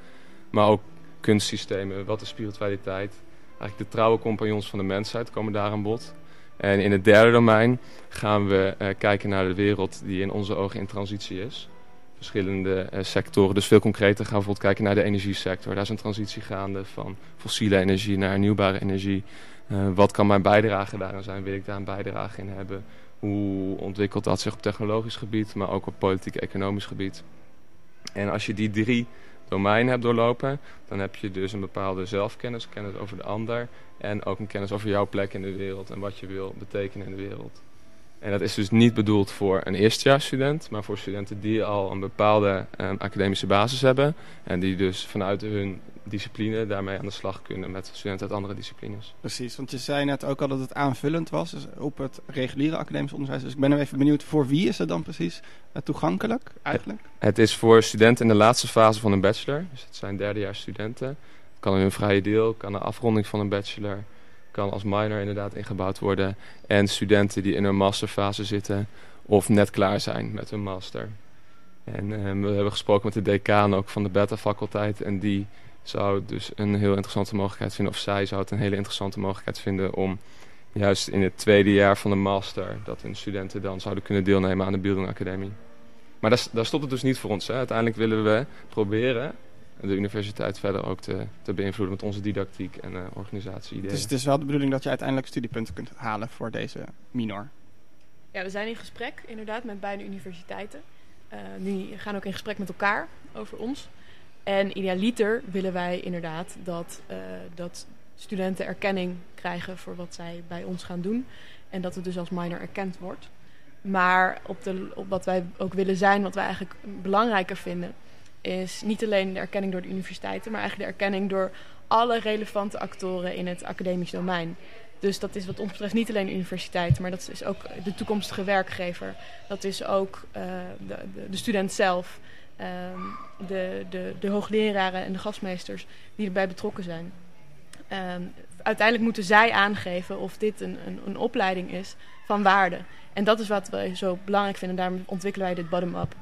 maar ook kunstsystemen? Wat is spiritualiteit? Eigenlijk de trouwe compagnons van de mensheid komen daar aan bod. En in het derde domein gaan we uh, kijken naar de wereld die in onze ogen in transitie is. Verschillende uh, sectoren. Dus veel concreter gaan we bijvoorbeeld kijken naar de energiesector. Daar is een transitie gaande van fossiele energie naar hernieuwbare energie. Uh, wat kan mijn bijdrage daarin zijn? Wil ik daar een bijdrage in hebben? Hoe ontwikkelt dat zich op technologisch gebied, maar ook op politiek-economisch gebied? En als je die drie domeinen hebt doorlopen, dan heb je dus een bepaalde zelfkennis, kennis over de ander en ook een kennis over jouw plek in de wereld en wat je wil betekenen in de wereld. En dat is dus niet bedoeld voor een eerstejaarsstudent, maar voor studenten die al een bepaalde um, academische basis hebben. En die dus vanuit hun discipline daarmee aan de slag kunnen met studenten uit andere disciplines. Precies, want je zei net ook al dat het aanvullend was dus op het reguliere academisch onderwijs. Dus ik ben even benieuwd, voor wie is het dan precies uh, toegankelijk eigenlijk? Het, het, is voor studenten in de laatste fase van een bachelor. Dus het zijn derdejaars studenten. Het kan in hun vrije deel, kan een afronding van een bachelor kan als minor inderdaad ingebouwd worden. En studenten die in een masterfase zitten of net klaar zijn met hun master. En uh, we hebben gesproken met de decaan ook van de beta-faculteit. En die zou dus een heel interessante mogelijkheid vinden, of zij zou het een hele interessante mogelijkheid vinden om juist in het tweede jaar van de master, dat hun studenten dan zouden kunnen deelnemen aan de Bildung Academie. Maar daar, daar stopt het dus niet voor ons. Hè. Uiteindelijk willen we proberen de universiteit verder ook te, te beïnvloeden met onze didactiek en uh, organisatie-ideeën. Dus het is wel de bedoeling dat je uiteindelijk studiepunten kunt halen voor deze minor? Ja, we zijn in gesprek inderdaad met beide universiteiten. Uh, die gaan ook in gesprek met elkaar over ons. En idealiter willen wij inderdaad dat, uh, dat studenten erkenning krijgen voor wat zij bij ons gaan doen. En dat het dus als minor erkend wordt. Maar op, de, op wat wij ook willen zijn, wat wij eigenlijk belangrijker vinden, is niet alleen de erkenning door de universiteiten, maar eigenlijk de erkenning door alle relevante actoren in het academisch domein. Dus dat is wat ons betreft niet alleen de universiteit, maar dat is ook de toekomstige werkgever. Dat is ook uh, de, de, de, student zelf, uh, de, de, de hoogleraren en de gastmeesters die erbij betrokken zijn. Uh, uiteindelijk moeten zij aangeven of dit een, een, een opleiding is van waarde. En dat is wat we zo belangrijk vinden. Daarom ontwikkelen wij dit bottom-up.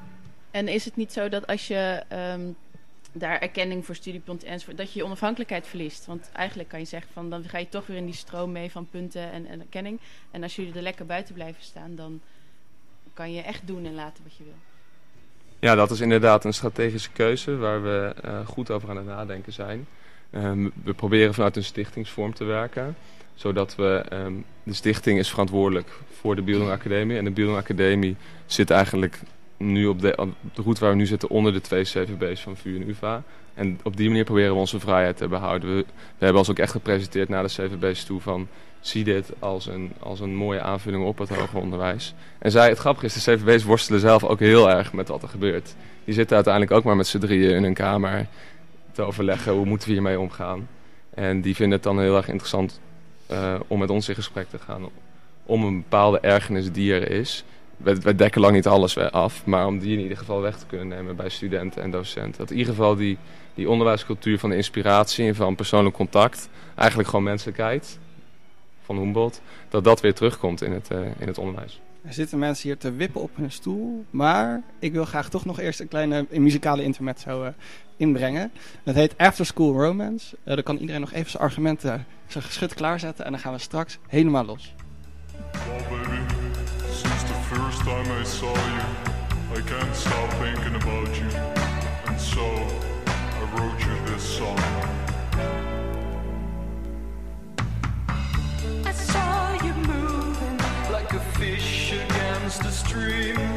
En is het niet zo dat als je um, daar erkenning voor studiepunten enzovoort, dat je je onafhankelijkheid verliest? Want eigenlijk kan je zeggen van dan ga je toch weer in die stroom mee van punten en, en erkenning. En als jullie er lekker buiten blijven staan, dan kan je echt doen en laten wat je wil. Ja, dat is inderdaad een strategische keuze waar we uh, goed over aan het nadenken zijn. Um, we proberen vanuit een stichtingsvorm te werken zodat we, um, de stichting is verantwoordelijk voor de Bildung Academie. En de Bildung Academie zit eigenlijk nu op de, op de route waar we nu zitten onder de twee CVB's van VU en UvA. En op die manier proberen we onze vrijheid te behouden. We, we hebben ons ook echt gepresenteerd naar de CVB's toe van... zie dit als een, als een mooie aanvulling op het hoger onderwijs. En zij, het grappige is, de CVB's worstelen zelf ook heel erg met wat er gebeurt. Die zitten uiteindelijk ook maar met z'n drieën in een kamer te overleggen... hoe moeten we hiermee omgaan. En die vinden het dan heel erg interessant uh, om met ons in gesprek te gaan... om een bepaalde ergernis die er is wij, dekken lang niet alles af, maar om die in ieder geval weg te kunnen nemen bij studenten en docenten. Dat in ieder geval die, die onderwijscultuur van inspiratie en van persoonlijk contact, eigenlijk gewoon menselijkheid van Humboldt, dat dat weer terugkomt in het, uh, in het onderwijs. Er zitten mensen hier te wippen op hun stoel, maar ik wil graag toch nog eerst een kleine een muzikale intermezzo uh, inbrengen. Dat heet After School Romance. Uh, dan kan iedereen nog even zijn argumenten, zijn geschut klaarzetten en dan gaan we straks helemaal los. first time I saw you, I can't stop thinking about you. And so I wrote you this song. Saw you moving like a fish against the stream.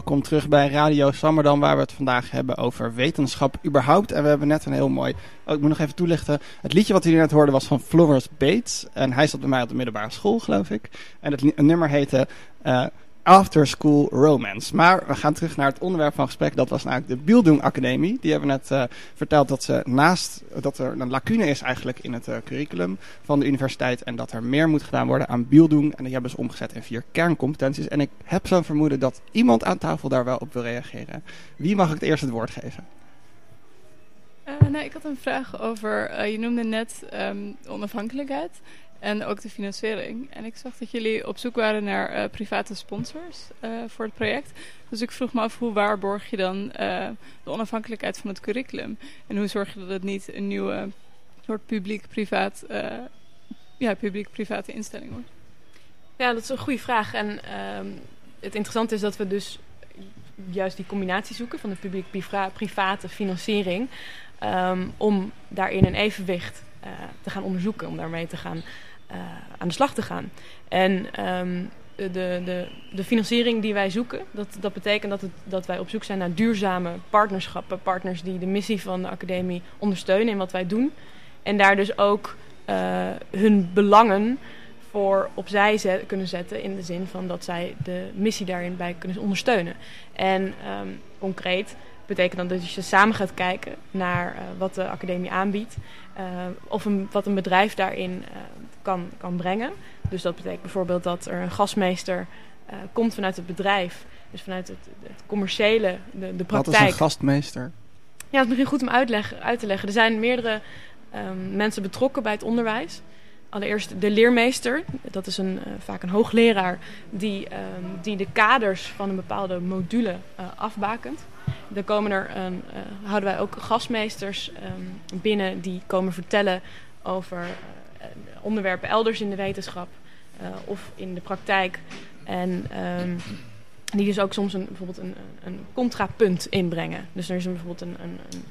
Welkom terug bij Radio Sammerdam, waar we het vandaag hebben over wetenschap überhaupt. En we hebben net een heel mooi, oh, ik moet nog even toelichten. Het liedje wat u net hoorde was van Florence Bates. En hij zat bij mij op de middelbare school, geloof ik. En het nummer heette uh, After School Romance. Maar we gaan terug naar het onderwerp van gesprek. Dat was namelijk de Bildung Academie. Die hebben net uh, verteld dat ze naast dat er een lacune is eigenlijk in het uh, curriculum van de universiteit. En dat er meer moet gedaan worden aan Bildung. En die hebben ze omgezet in vier kerncompetenties. En ik heb zo'n vermoeden dat iemand aan tafel daar wel op wil reageren. Wie mag ik het eerst het woord geven? Uh, ik had een vraag over, je noemde net um, onafhankelijkheid. En ook de financiering. En ik zag dat jullie op zoek waren naar uh, private sponsors uh, voor het project. Dus ik vroeg me af hoe waarborg je dan uh, de onafhankelijkheid van het curriculum? En hoe zorg je dat het niet een nieuwe soort publiek-privaat, ja, publiek-private instelling wordt? Ja, dat is een goede vraag. En ehm, het interessante is dat we dus juist die combinatie zoeken van de publiek-private financiering. Um, om daarin een evenwicht te gaan onderzoeken, om daarmee te gaan uh, aan de slag te gaan. En um, de, de, de financiering die wij zoeken, dat, dat betekent dat, dat wij op zoek zijn naar duurzame partnerschappen. Partners die de missie van de academie ondersteunen in wat wij doen. En daar dus ook uh, hun belangen voor opzij kunnen zetten. In de zin van dat zij de missie daarin bij kunnen ondersteunen. En um, concreet betekent dan dat je samen gaat kijken naar uh, wat de academie aanbiedt. Uh, of wat een bedrijf daarin kan, kan brengen. Dus dat betekent bijvoorbeeld dat er een gastmeester komt vanuit het bedrijf. Dus vanuit het, het commerciële, de, de praktijk. Wat is een gastmeester? Ja, het is misschien goed om uitleg, uit te leggen. Er zijn meerdere um, mensen betrokken bij het onderwijs. Allereerst de leermeester, dat is een, uh, vaak een hoogleraar die, um, die de kaders van een bepaalde module uh, afbakent. Dan komen er houden wij ook gastmeesters um, binnen die komen vertellen over onderwerpen elders in de wetenschap of in de praktijk. En um, die dus ook soms een, bijvoorbeeld een, een contrapunt inbrengen. Dus er is bijvoorbeeld een, een, een,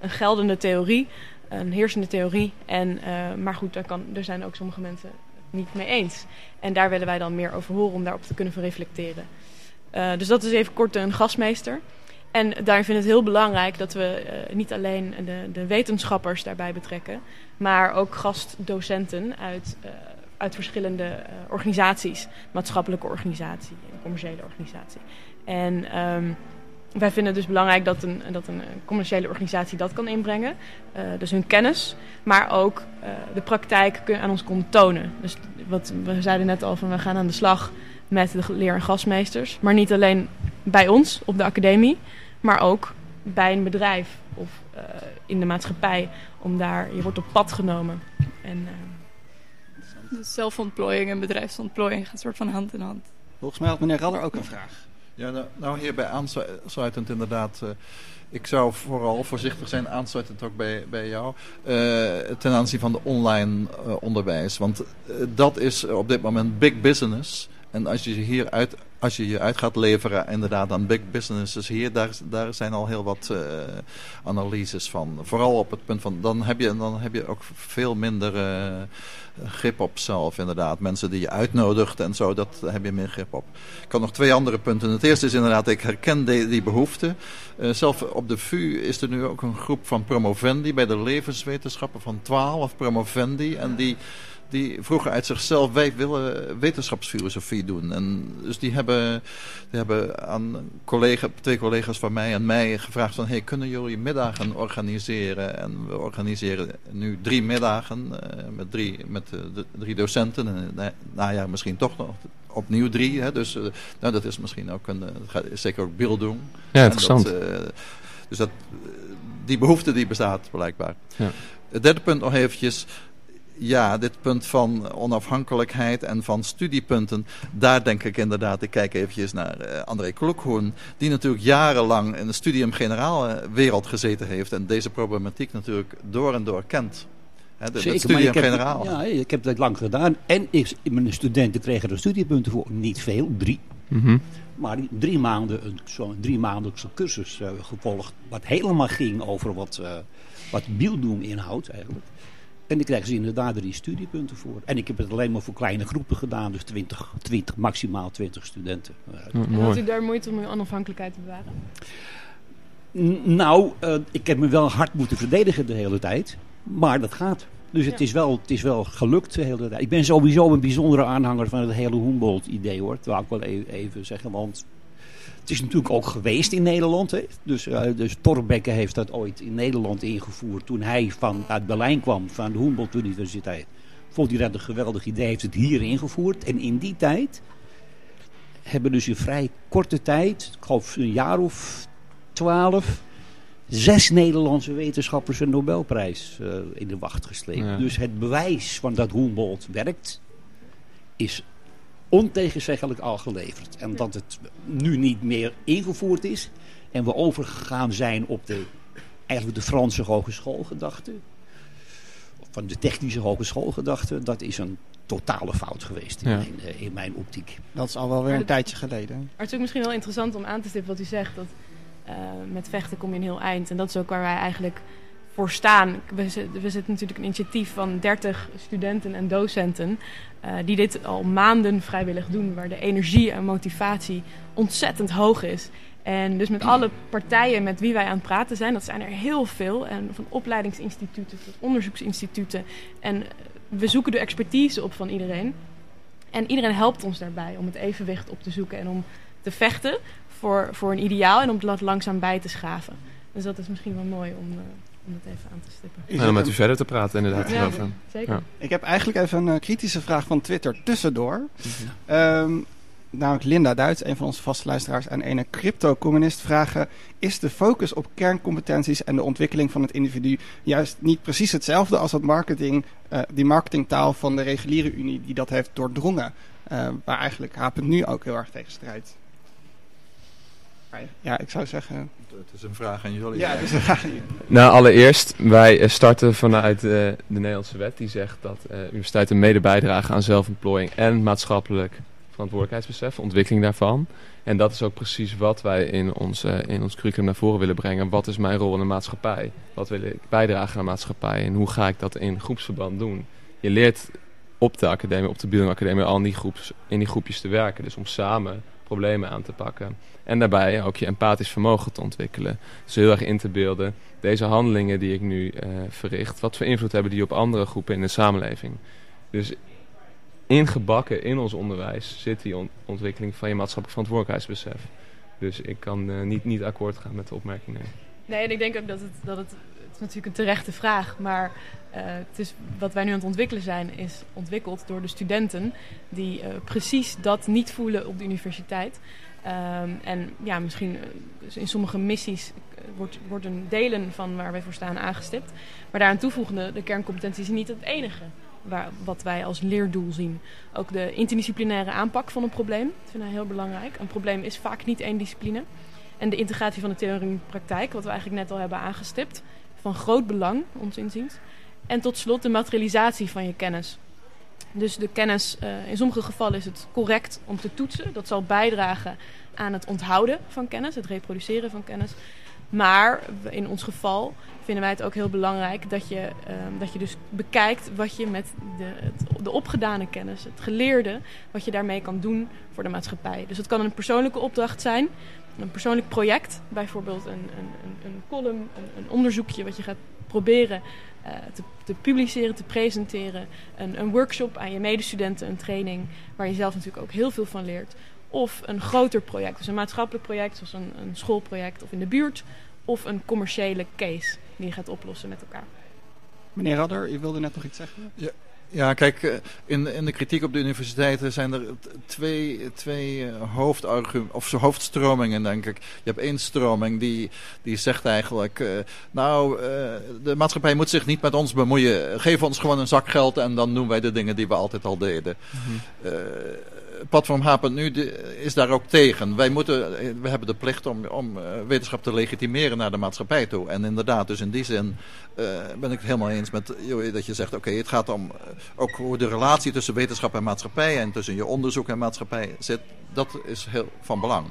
een geldende theorie een heersende theorie. En, maar goed, daar, kan, er zijn ook sommige mensen niet mee eens. En daar willen wij dan meer over horen om daarop te kunnen reflecteren. Dus dat is even kort een gastmeester. En daarin vind ik het heel belangrijk dat we uh, niet alleen de, de, wetenschappers daarbij betrekken, maar ook gastdocenten uit, uit verschillende organisaties, maatschappelijke organisatie en commerciële organisatie. En um, wij vinden het dus belangrijk dat een, dat een commerciële organisatie dat kan inbrengen. Dus hun kennis, maar ook de praktijk aan ons kon tonen. Dus wat we zeiden net al, van we gaan aan de slag met de leer- en gastmeesters. Maar niet alleen bij ons op de academie, maar ook bij een bedrijf of uh, in de maatschappij. Om daar, je wordt op pad genomen. En, dus zelfontplooiing en bedrijfsontplooiing gaat soort van hand in hand. Volgens mij had meneer Radder ook een vraag. Ja, nou, nou hierbij aansluitend inderdaad. Uh, ik zou vooral voorzichtig zijn, aansluitend ook bij, bij jou, uh, ten aanzien van de online uh, onderwijs. Want dat is op dit moment big business. En als je hier uit, als je hier uit gaat leveren inderdaad aan big businesses hier, daar, daar zijn al heel wat uh, analyses van. Vooral op het punt van, dan heb je, dan heb je ook veel minder uh, grip op zelf inderdaad. Mensen die je uitnodigt en zo, dat heb je meer grip op. Ik kan nog twee andere punten. Het eerste is inderdaad, ik herken die, die behoefte. Uh, zelf op de VU is er nu ook een groep van promovendi bij de levenswetenschappen van 12 promovendi. En die die vroegen uit zichzelf, wij willen wetenschapsfilosofie doen. En dus die hebben, die hebben aan collega, twee collega's van mij en mij gevraagd van, hey, kunnen jullie middagen organiseren? En we organiseren nu drie middagen uh, met, drie, met uh, de, drie docenten. En na, najaar misschien toch nog opnieuw drie. Hè? Dus uh, nou, dat is misschien ook een, gaat, zeker ook beelddoen. Ja, interessant. Dat, dus dat, die behoefte die bestaat blijkbaar. Ja. Het derde punt nog eventjes ja, dit punt van onafhankelijkheid en van studiepunten, daar denk ik inderdaad, ik kijk eventjes naar uh, André Klokhoorn, die natuurlijk jarenlang in de studium generaal wereld gezeten heeft en deze problematiek natuurlijk door en door kent. He, de, Zeker, studium maar ik generaal. Heb, ja, ik heb dat lang gedaan en ik, mijn studenten kregen er studiepunten voor, niet veel, drie. Mm -hmm. Maar drie maanden, zo'n drie maandelijkse cursus uh, gevolgd, wat helemaal ging over wat, uh, wat Bildung inhoudt eigenlijk. En daar krijgen ze inderdaad drie studiepunten voor. En ik heb het alleen maar voor kleine groepen gedaan, dus 20, 20 maximaal 20 studenten. Ja, En had u daar moeite om uw onafhankelijkheid te bewaren? N- Nou, eh, ik heb me wel hard moeten verdedigen de hele tijd. Maar dat gaat. Dus het, Ja. is wel, het is wel gelukt de hele tijd. Ik ben sowieso een bijzondere aanhanger van het hele Humboldt-idee hoor. Dat wil ik wel e- even zeggen. Want het is natuurlijk ook geweest in Nederland. Hè. Dus, eh dus Torbekke heeft dat ooit in Nederland ingevoerd. Toen hij van, uit Berlijn kwam, van de Humboldt-universiteit. Vond hij dat een geweldig idee. Heeft het hier ingevoerd. En in die tijd hebben dus in vrij korte tijd, ik geloof een jaar of twaalf, zes Nederlandse wetenschappers een Nobelprijs eh, in de wacht gesleept. Ja. Dus het bewijs van dat Humboldt werkt, is ontegenzeggelijk al geleverd. En dat het nu niet meer ingevoerd is en we overgegaan zijn op de, eigenlijk de Franse hogeschoolgedachte, van de technische hogeschoolgedachte, dat is een totale fout geweest in, Ja. mijn, eh, in mijn optiek. Dat is al wel weer een tijdje geleden. Maar het is ook misschien wel interessant om aan te stippen wat u zegt. Dat eh, met vechten kom je een heel eind. En dat is ook waar wij eigenlijk voor staan. We, we zitten natuurlijk een initiatief van 30 studenten en docenten. eh, die dit al maanden vrijwillig doen. Waar de energie en motivatie ontzettend hoog is. En dus met alle partijen met wie wij aan het praten zijn, dat zijn er heel veel. En van opleidingsinstituten tot onderzoeksinstituten. En eh, we zoeken de expertise op van iedereen. En iedereen helpt ons daarbij om het evenwicht op te zoeken en om te vechten voor, voor een ideaal en om het langzaam bij te schaven. Dus dat is misschien wel mooi om, eh, om het even aan te stippen. En het om met u verder te praten inderdaad. Ja, zeker. Ja. Ik heb eigenlijk even een eh, kritische vraag van Twitter tussendoor. Ehm, namelijk Linda Duits, een van onze vaste luisteraars, en een crypto-communist vragen: Is de focus op kerncompetenties en de ontwikkeling van het individu juist niet precies hetzelfde als dat marketing, eh, die marketingtaal van de reguliere Unie die dat heeft doordrongen? Waar eigenlijk Hapen nu ook heel erg tegen strijdt. Ja, ik zou zeggen. Het is een vraag aan jullie. Ja, dus een vraag aan jullie. Nou, allereerst, wij eh, starten vanuit eh, de Nederlandse wet die zegt dat eh, universiteiten mede bijdragen aan zelfontplooiing en maatschappelijk verantwoordelijkheidsbesef, ontwikkeling daarvan. En dat is ook precies wat wij in ons, in ons curriculum naar voren willen brengen. Wat is mijn rol in de maatschappij? Wat wil ik bijdragen aan de maatschappij? En hoe ga ik dat in groepsverband doen? Je leert op de academie, op de Academie, al in die, groeps, in die groepjes te werken. Dus om samen problemen aan te pakken. En daarbij ook je empathisch vermogen te ontwikkelen. Dus heel erg in te beelden deze handelingen die ik nu eh, verricht, wat voor invloed hebben die op andere groepen in de samenleving. Dus ingebakken in ons onderwijs zit die on- ontwikkeling van je maatschappelijk verantwoordelijkheidsbesef. Dus ik kan eh, niet, niet akkoord gaan met de opmerking. Nee. Nee, en ik denk ook dat het, dat het natuurlijk een terechte vraag, maar eh, het is, wat wij nu aan het ontwikkelen zijn, is ontwikkeld door de studenten die eh, precies dat niet voelen op de universiteit. Ehm, en ja, misschien eh, in sommige missies wordt, worden delen van waar wij voor staan aangestipt. Maar daaraan toevoegende, de kerncompetenties is niet het enige waar, wat wij als leerdoel zien. Ook de interdisciplinaire aanpak van een probleem, dat vinden wij heel belangrijk. Een probleem is vaak niet één discipline. En de integratie van de theorie de praktijk, wat we eigenlijk net al hebben aangestipt, van groot belang, ons inziens. En tot slot de materialisatie van je kennis. Dus de kennis, eh, in sommige gevallen is het correct om te toetsen. Dat zal bijdragen aan het onthouden van kennis, het reproduceren van kennis. Maar in ons geval vinden wij het ook heel belangrijk dat je, ehm, dat je dus bekijkt wat je met de, de opgedane kennis, het geleerde, wat je daarmee kan doen voor de maatschappij. Dus het kan een persoonlijke opdracht zijn, een persoonlijk project, bijvoorbeeld een, een, een, een column, een, een onderzoekje wat je gaat proberen eh, te, te publiceren, te presenteren. Een, een workshop aan je medestudenten, een training waar je zelf natuurlijk ook heel veel van leert. Of een groter project, dus een maatschappelijk project, zoals een, een schoolproject of in de buurt. Of een commerciële case die je gaat oplossen met elkaar. Meneer Radder, u wilde net nog iets zeggen? Ja, kijk, eh, in, in de kritiek op de universiteiten zijn er twee, twee eh, of zo hoofdstromingen, denk ik. Je hebt één stroming die, die zegt eigenlijk, eh, nou, de maatschappij moet zich niet met ons bemoeien. Geef ons gewoon een zak geld en dan doen wij de dingen die we altijd al deden. Eh, platform H.nu is daar ook tegen. Wij moeten, we hebben de plicht om, om wetenschap te legitimeren naar de maatschappij toe. En inderdaad, dus in die zin ben ik het helemaal eens met dat je zegt, oké, het gaat om ook hoe de relatie tussen wetenschap en maatschappij en tussen je onderzoek en maatschappij zit. Dat is heel van belang.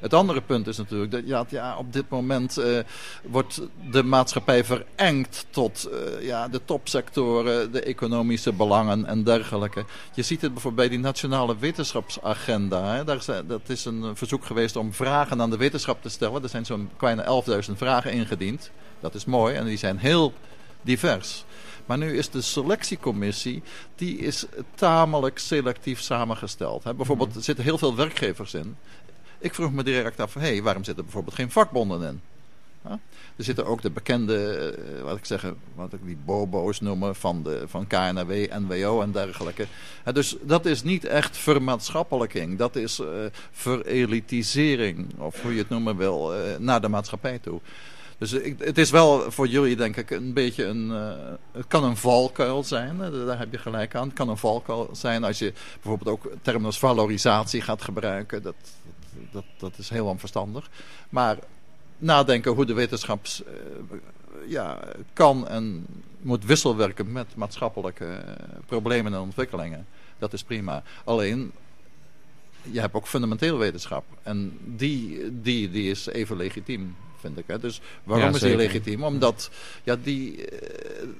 Het andere punt is natuurlijk dat ja, ja, op dit moment uh, wordt de maatschappij verengd tot uh, ja, de topsectoren, de economische belangen en dergelijke. Je ziet het bijvoorbeeld bij die nationale wetenschapsagenda. Hè. Daar is, dat is een verzoek geweest om vragen aan de wetenschap te stellen. Er zijn zo'n kleine 11.000 vragen ingediend. Dat is mooi en die zijn heel divers. Maar nu is de selectiecommissie, die is tamelijk selectief samengesteld. Bijvoorbeeld, mhm. er zitten heel veel werkgevers in. Ik vroeg me direct af, hey, waarom zitten bijvoorbeeld geen vakbonden in? Er zitten ook de bekende, wat ik zeggen, wat ik die bobo's noemen van, de, van KNW, NWO en dergelijke. dus dat is niet echt vermaatschappelijking. Dat is uh, verelitisering, of hoe je het noemen wil, uh, naar de maatschappij toe. Dus ik, het is wel voor jullie denk ik een beetje een... het kan een valkuil zijn, daar heb je gelijk aan. Het kan een valkuil zijn als je bijvoorbeeld ook termen als valorisatie gaat gebruiken. Dat, dat, dat is heel onverstandig. Maar nadenken hoe de wetenschap uh, ja, kan en moet wisselwerken met maatschappelijke uh, problemen en ontwikkelingen. Dat is prima. Alleen, je hebt ook fundamenteel wetenschap. En die, die, die is even legitiem, vind ik. Hè. Dus waarom ja, is die legitiem? Omdat ja, die, uh,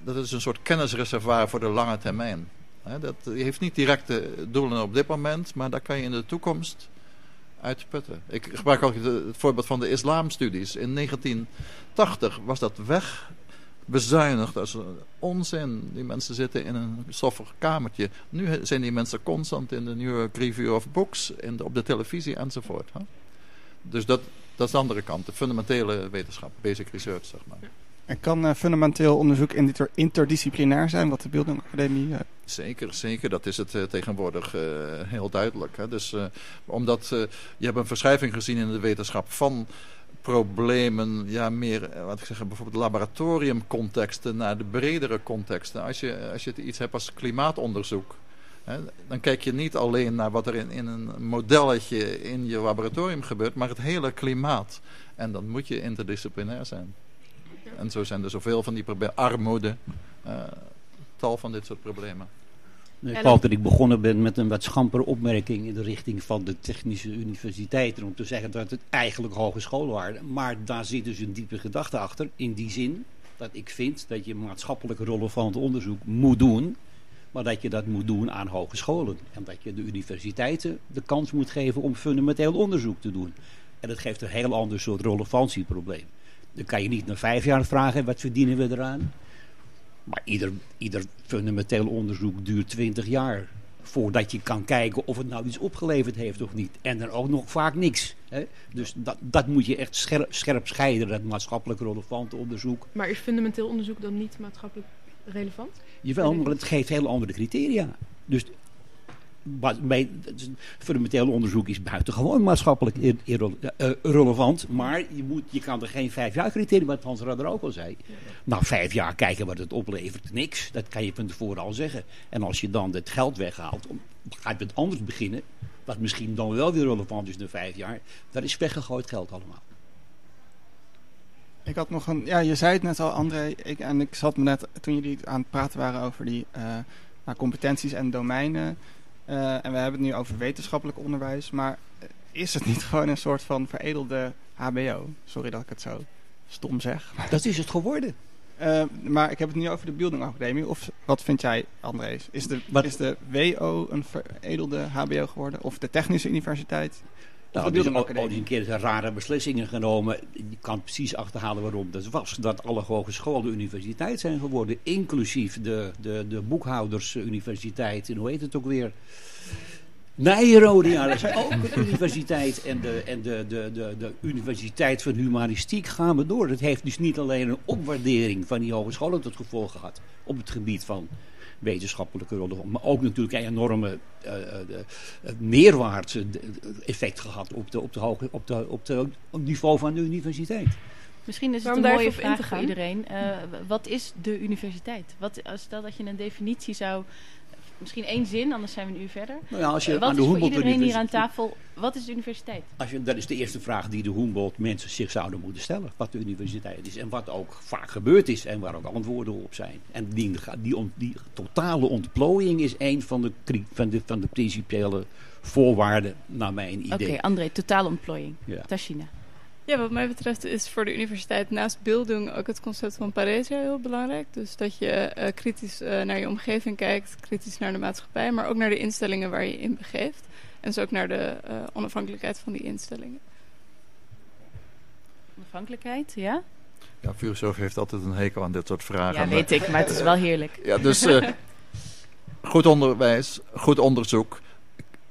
dat is een soort kennisreservoir voor de lange termijn. Hè. Dat heeft niet directe doelen op dit moment, maar daar kan je in de toekomst uitputten. Ik gebruik ook het voorbeeld van de islamstudies. In 1980 was dat wegbezuinigd. Is onzin. Die mensen zitten in een stoffig kamertje. Nu zijn die mensen constant in de New York Review of Books, in op de televisie enzovoort. Hè? Dus dat, dat is de andere kant. De fundamentele wetenschap, basic research, zeg maar. En kan uh, fundamenteel onderzoek interdisciplinair zijn, wat de Beelding Academie... Uh... Zeker, zeker. Dat is het uh, tegenwoordig heel duidelijk. Hè. Dus, omdat je hebt een verschuiving gezien in de wetenschap van problemen, ja, meer, wat ik zeg, bijvoorbeeld laboratoriumcontexten naar de bredere contexten. Als je, als je iets hebt als klimaatonderzoek, dan kijk je niet alleen naar wat er in, in een modelletje in je laboratorium gebeurt, maar het hele klimaat. En dan moet je interdisciplinair zijn. En zo zijn er zoveel van die problemen. Armoede, uh, tal van dit soort problemen. Ik geloof dat ik begonnen ben met een wat schampere opmerking in de richting van de technische universiteiten. Om te zeggen dat het eigenlijk hogescholen waren. Maar daar zit dus een diepe gedachte achter. In die zin dat ik vind dat je maatschappelijk relevant onderzoek moet doen. Maar dat je dat moet doen aan hogescholen. En dat je de universiteiten de kans moet geven om fundamenteel onderzoek te doen. En dat geeft een heel ander soort relevantie-probleem. Dan kan je niet na vijf jaar vragen, wat verdienen we eraan? Maar ieder, ieder fundamenteel onderzoek duurt twintig jaar. Voordat je kan kijken of het nou iets opgeleverd heeft of niet. En dan ook nog vaak niks. Hè? Dus dat, dat moet je echt scherp, scherp scheiden, dat maatschappelijk relevante onderzoek. Maar is fundamenteel onderzoek dan niet maatschappelijk relevant? Jawel, maar het geeft hele andere criteria. Dus fundamenteel onderzoek is buitengewoon maatschappelijk eh, relevant. Maar je, moet, je kan er geen vijf jaar criterium, wat Hans Radder ook al zei. Na vijf jaar kijken wat het oplevert, niks. Dat kan je van tevoren al zeggen. En als je dan het geld weghaalt, ga je met anders beginnen. Wat misschien dan wel weer relevant is na vijf jaar. Dat is weggegooid geld allemaal. Ik had nog een, ja, je zei het net al, André. Ik, en ik zat me net, toen jullie aan het praten waren over die uh, competenties en domeinen. Uh, en we hebben het nu over wetenschappelijk onderwijs. Maar is het niet gewoon een soort van veredelde HBO? Sorry dat ik het zo stom zeg. Dat is het geworden. Uh, maar ik heb het nu over de Building Academie. Of wat vind jij, Andrees? Is de, is de WO een veredelde HBO geworden? Of de Technische Universiteit? Nou, is ook, ook een keer rare beslissingen genomen. Je kan precies achterhalen waarom dat was. Dat alle hogescholen universiteit zijn geworden. Inclusief de, de, de boekhoudersuniversiteit. En hoe heet het ook weer? Nijrode, ja, dat is ook een universiteit. En, de, en de, de, de, de Universiteit van Humanistiek gaan we door. Het heeft dus niet alleen een opwaardering van die hogescholen tot gevolg gehad. Op het gebied van wetenschappelijke rol. Maar ook natuurlijk een enorme uh, meerwaarde effect gehad op, de, op, de hoge, op, de, op, de, op niveau van de universiteit. Misschien is het een mooie vraag voor iedereen. Uh, wat is de universiteit? Wat, stel dat je een definitie zou misschien één zin, anders zijn we een uur verder. Nou ja, als je Eh, wat aan de is voor iedereen hier aan tafel, wat is de universiteit? Als je, dat is de eerste vraag die de Humboldt mensen zich zouden moeten stellen. Wat de universiteit is en wat ook vaak gebeurd is en waar ook antwoorden op zijn. En die, die, ont- die totale ontplooiing is een van de, van de, van de principiële voorwaarden naar mijn Oké, idee. André, totale ontplooiing. Ja. Tashina. Ja, wat mij betreft is voor de universiteit naast Bildung ook het concept van Paresia heel belangrijk. Dus dat je eh, kritisch eh, naar je omgeving kijkt, kritisch naar de maatschappij, maar ook naar de instellingen waar je je in begeeft. En dus ook naar de eh, onafhankelijkheid van die instellingen. Onafhankelijkheid, ja? Ja, filosoof heeft altijd een hekel aan dit soort vragen. Ja, weet ik, maar het is wel heerlijk. Ja, dus eh, goed onderwijs, goed onderzoek.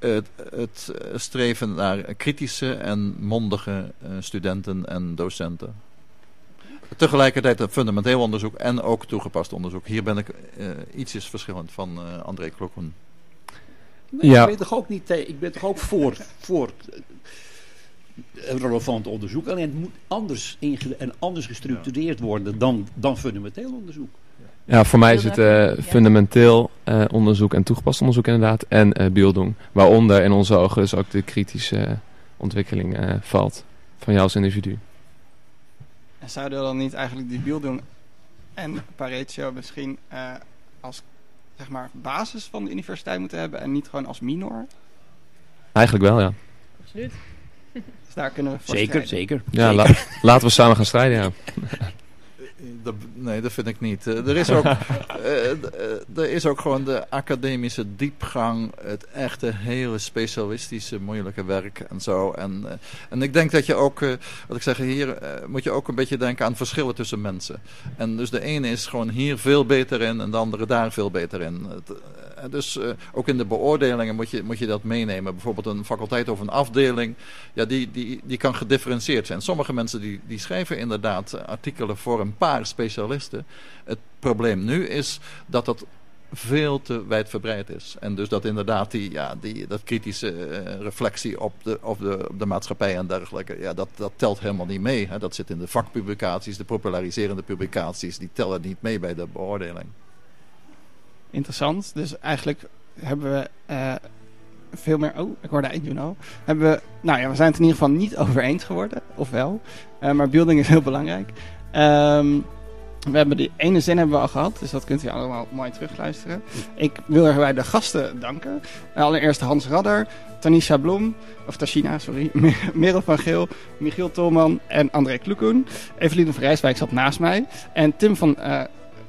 Het, het streven naar kritische en mondige eh, studenten en docenten. Tegelijkertijd een fundamenteel onderzoek en ook toegepast onderzoek. Hier ben ik eh, ietsjes verschillend van eh, André Klokken. Nee, Ja. ik, ben toch ook niet, ik ben toch ook voor, voor relevant onderzoek. Alleen het moet anders, inge- en anders gestructureerd worden dan, dan fundamenteel onderzoek. Ja, voor mij is het eh, fundamenteel eh, onderzoek en toegepast onderzoek inderdaad. En eh Bildung. Waaronder in onze ogen dus ook de kritische ontwikkeling eh, valt. Van jou als individu. En zouden we dan niet eigenlijk die Bildung en Parecio misschien eh, als zeg maar, basis van de universiteit moeten hebben en niet gewoon als minor? Eigenlijk wel, ja. Absoluut. Dus daar kunnen we voor Zeker, strijden. zeker. Ja, zeker. la- laten we samen gaan strijden, ja. Dat, nee, dat vind ik niet. Eh, er, is ook, eh, eh, er is ook gewoon de academische diepgang, het echte hele specialistische moeilijke werk en zo. En, en ik denk dat je ook, wat ik zeg, hier moet je ook een beetje denken aan verschillen tussen mensen. En dus de ene is gewoon hier veel beter in en de andere daar veel beter in. Dus ook in de beoordelingen moet je, moet je dat meenemen. Bijvoorbeeld een faculteit of een afdeling, ja, die, die, die kan gedifferentieerd zijn. Sommige mensen die, die schrijven inderdaad artikelen voor een paar specialisten. Het probleem nu is dat dat veel te wijdverbreid is. En dus dat inderdaad die, ja, die, dat kritische eh, reflectie op de, op, de, op de maatschappij en dergelijke, ja, dat, dat telt helemaal niet mee. Hè. Dat zit in de vakpublicaties, de populariserende publicaties, die tellen niet mee bij de beoordeling. Interessant. Dus eigenlijk hebben we eh, veel meer... Oh, ik hoorde eindje al. Hebben we, nou ja, we zijn het in ieder geval niet over eens geworden. Of wel. Eh, maar building is heel belangrijk. Ehm, we hebben die ene zin hebben we al gehad. Dus dat kunt u allemaal mooi terugluisteren. Ik wil erbij de gasten danken. Allereerst Hans Radder, Tanisha Blom, of Tashina, sorry, Merel van Geel, Michiel Tolman en André Kloekoen. Eveline van Rijswijk zat naast mij. En Tim van... eh,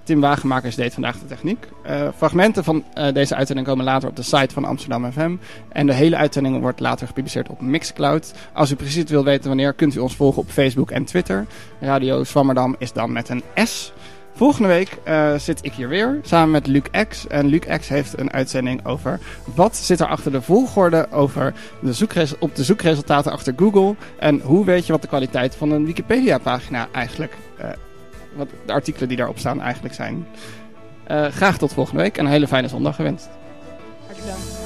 Tim Wagenmakers deed vandaag de techniek. Eh, fragmenten van eh, deze uitzending komen later op de site van Amsterdam FM. En de hele uitzending wordt later gepubliceerd op Mixcloud. Als u precies wil weten wanneer, kunt u ons volgen op Facebook en Twitter. Radio Zwammerdam is dan met een S. Volgende week eh, zit ik hier weer samen met Luc X. En Luc X heeft een uitzending over wat zit er achter de volgorde over de zoekres- op de zoekresultaten achter Google. En hoe weet je wat de kwaliteit van een Wikipedia-pagina eigenlijk eh, wat de artikelen die daarop staan eigenlijk zijn. Eh, graag tot volgende week en een hele fijne zondag gewenst. Hartelijk dank.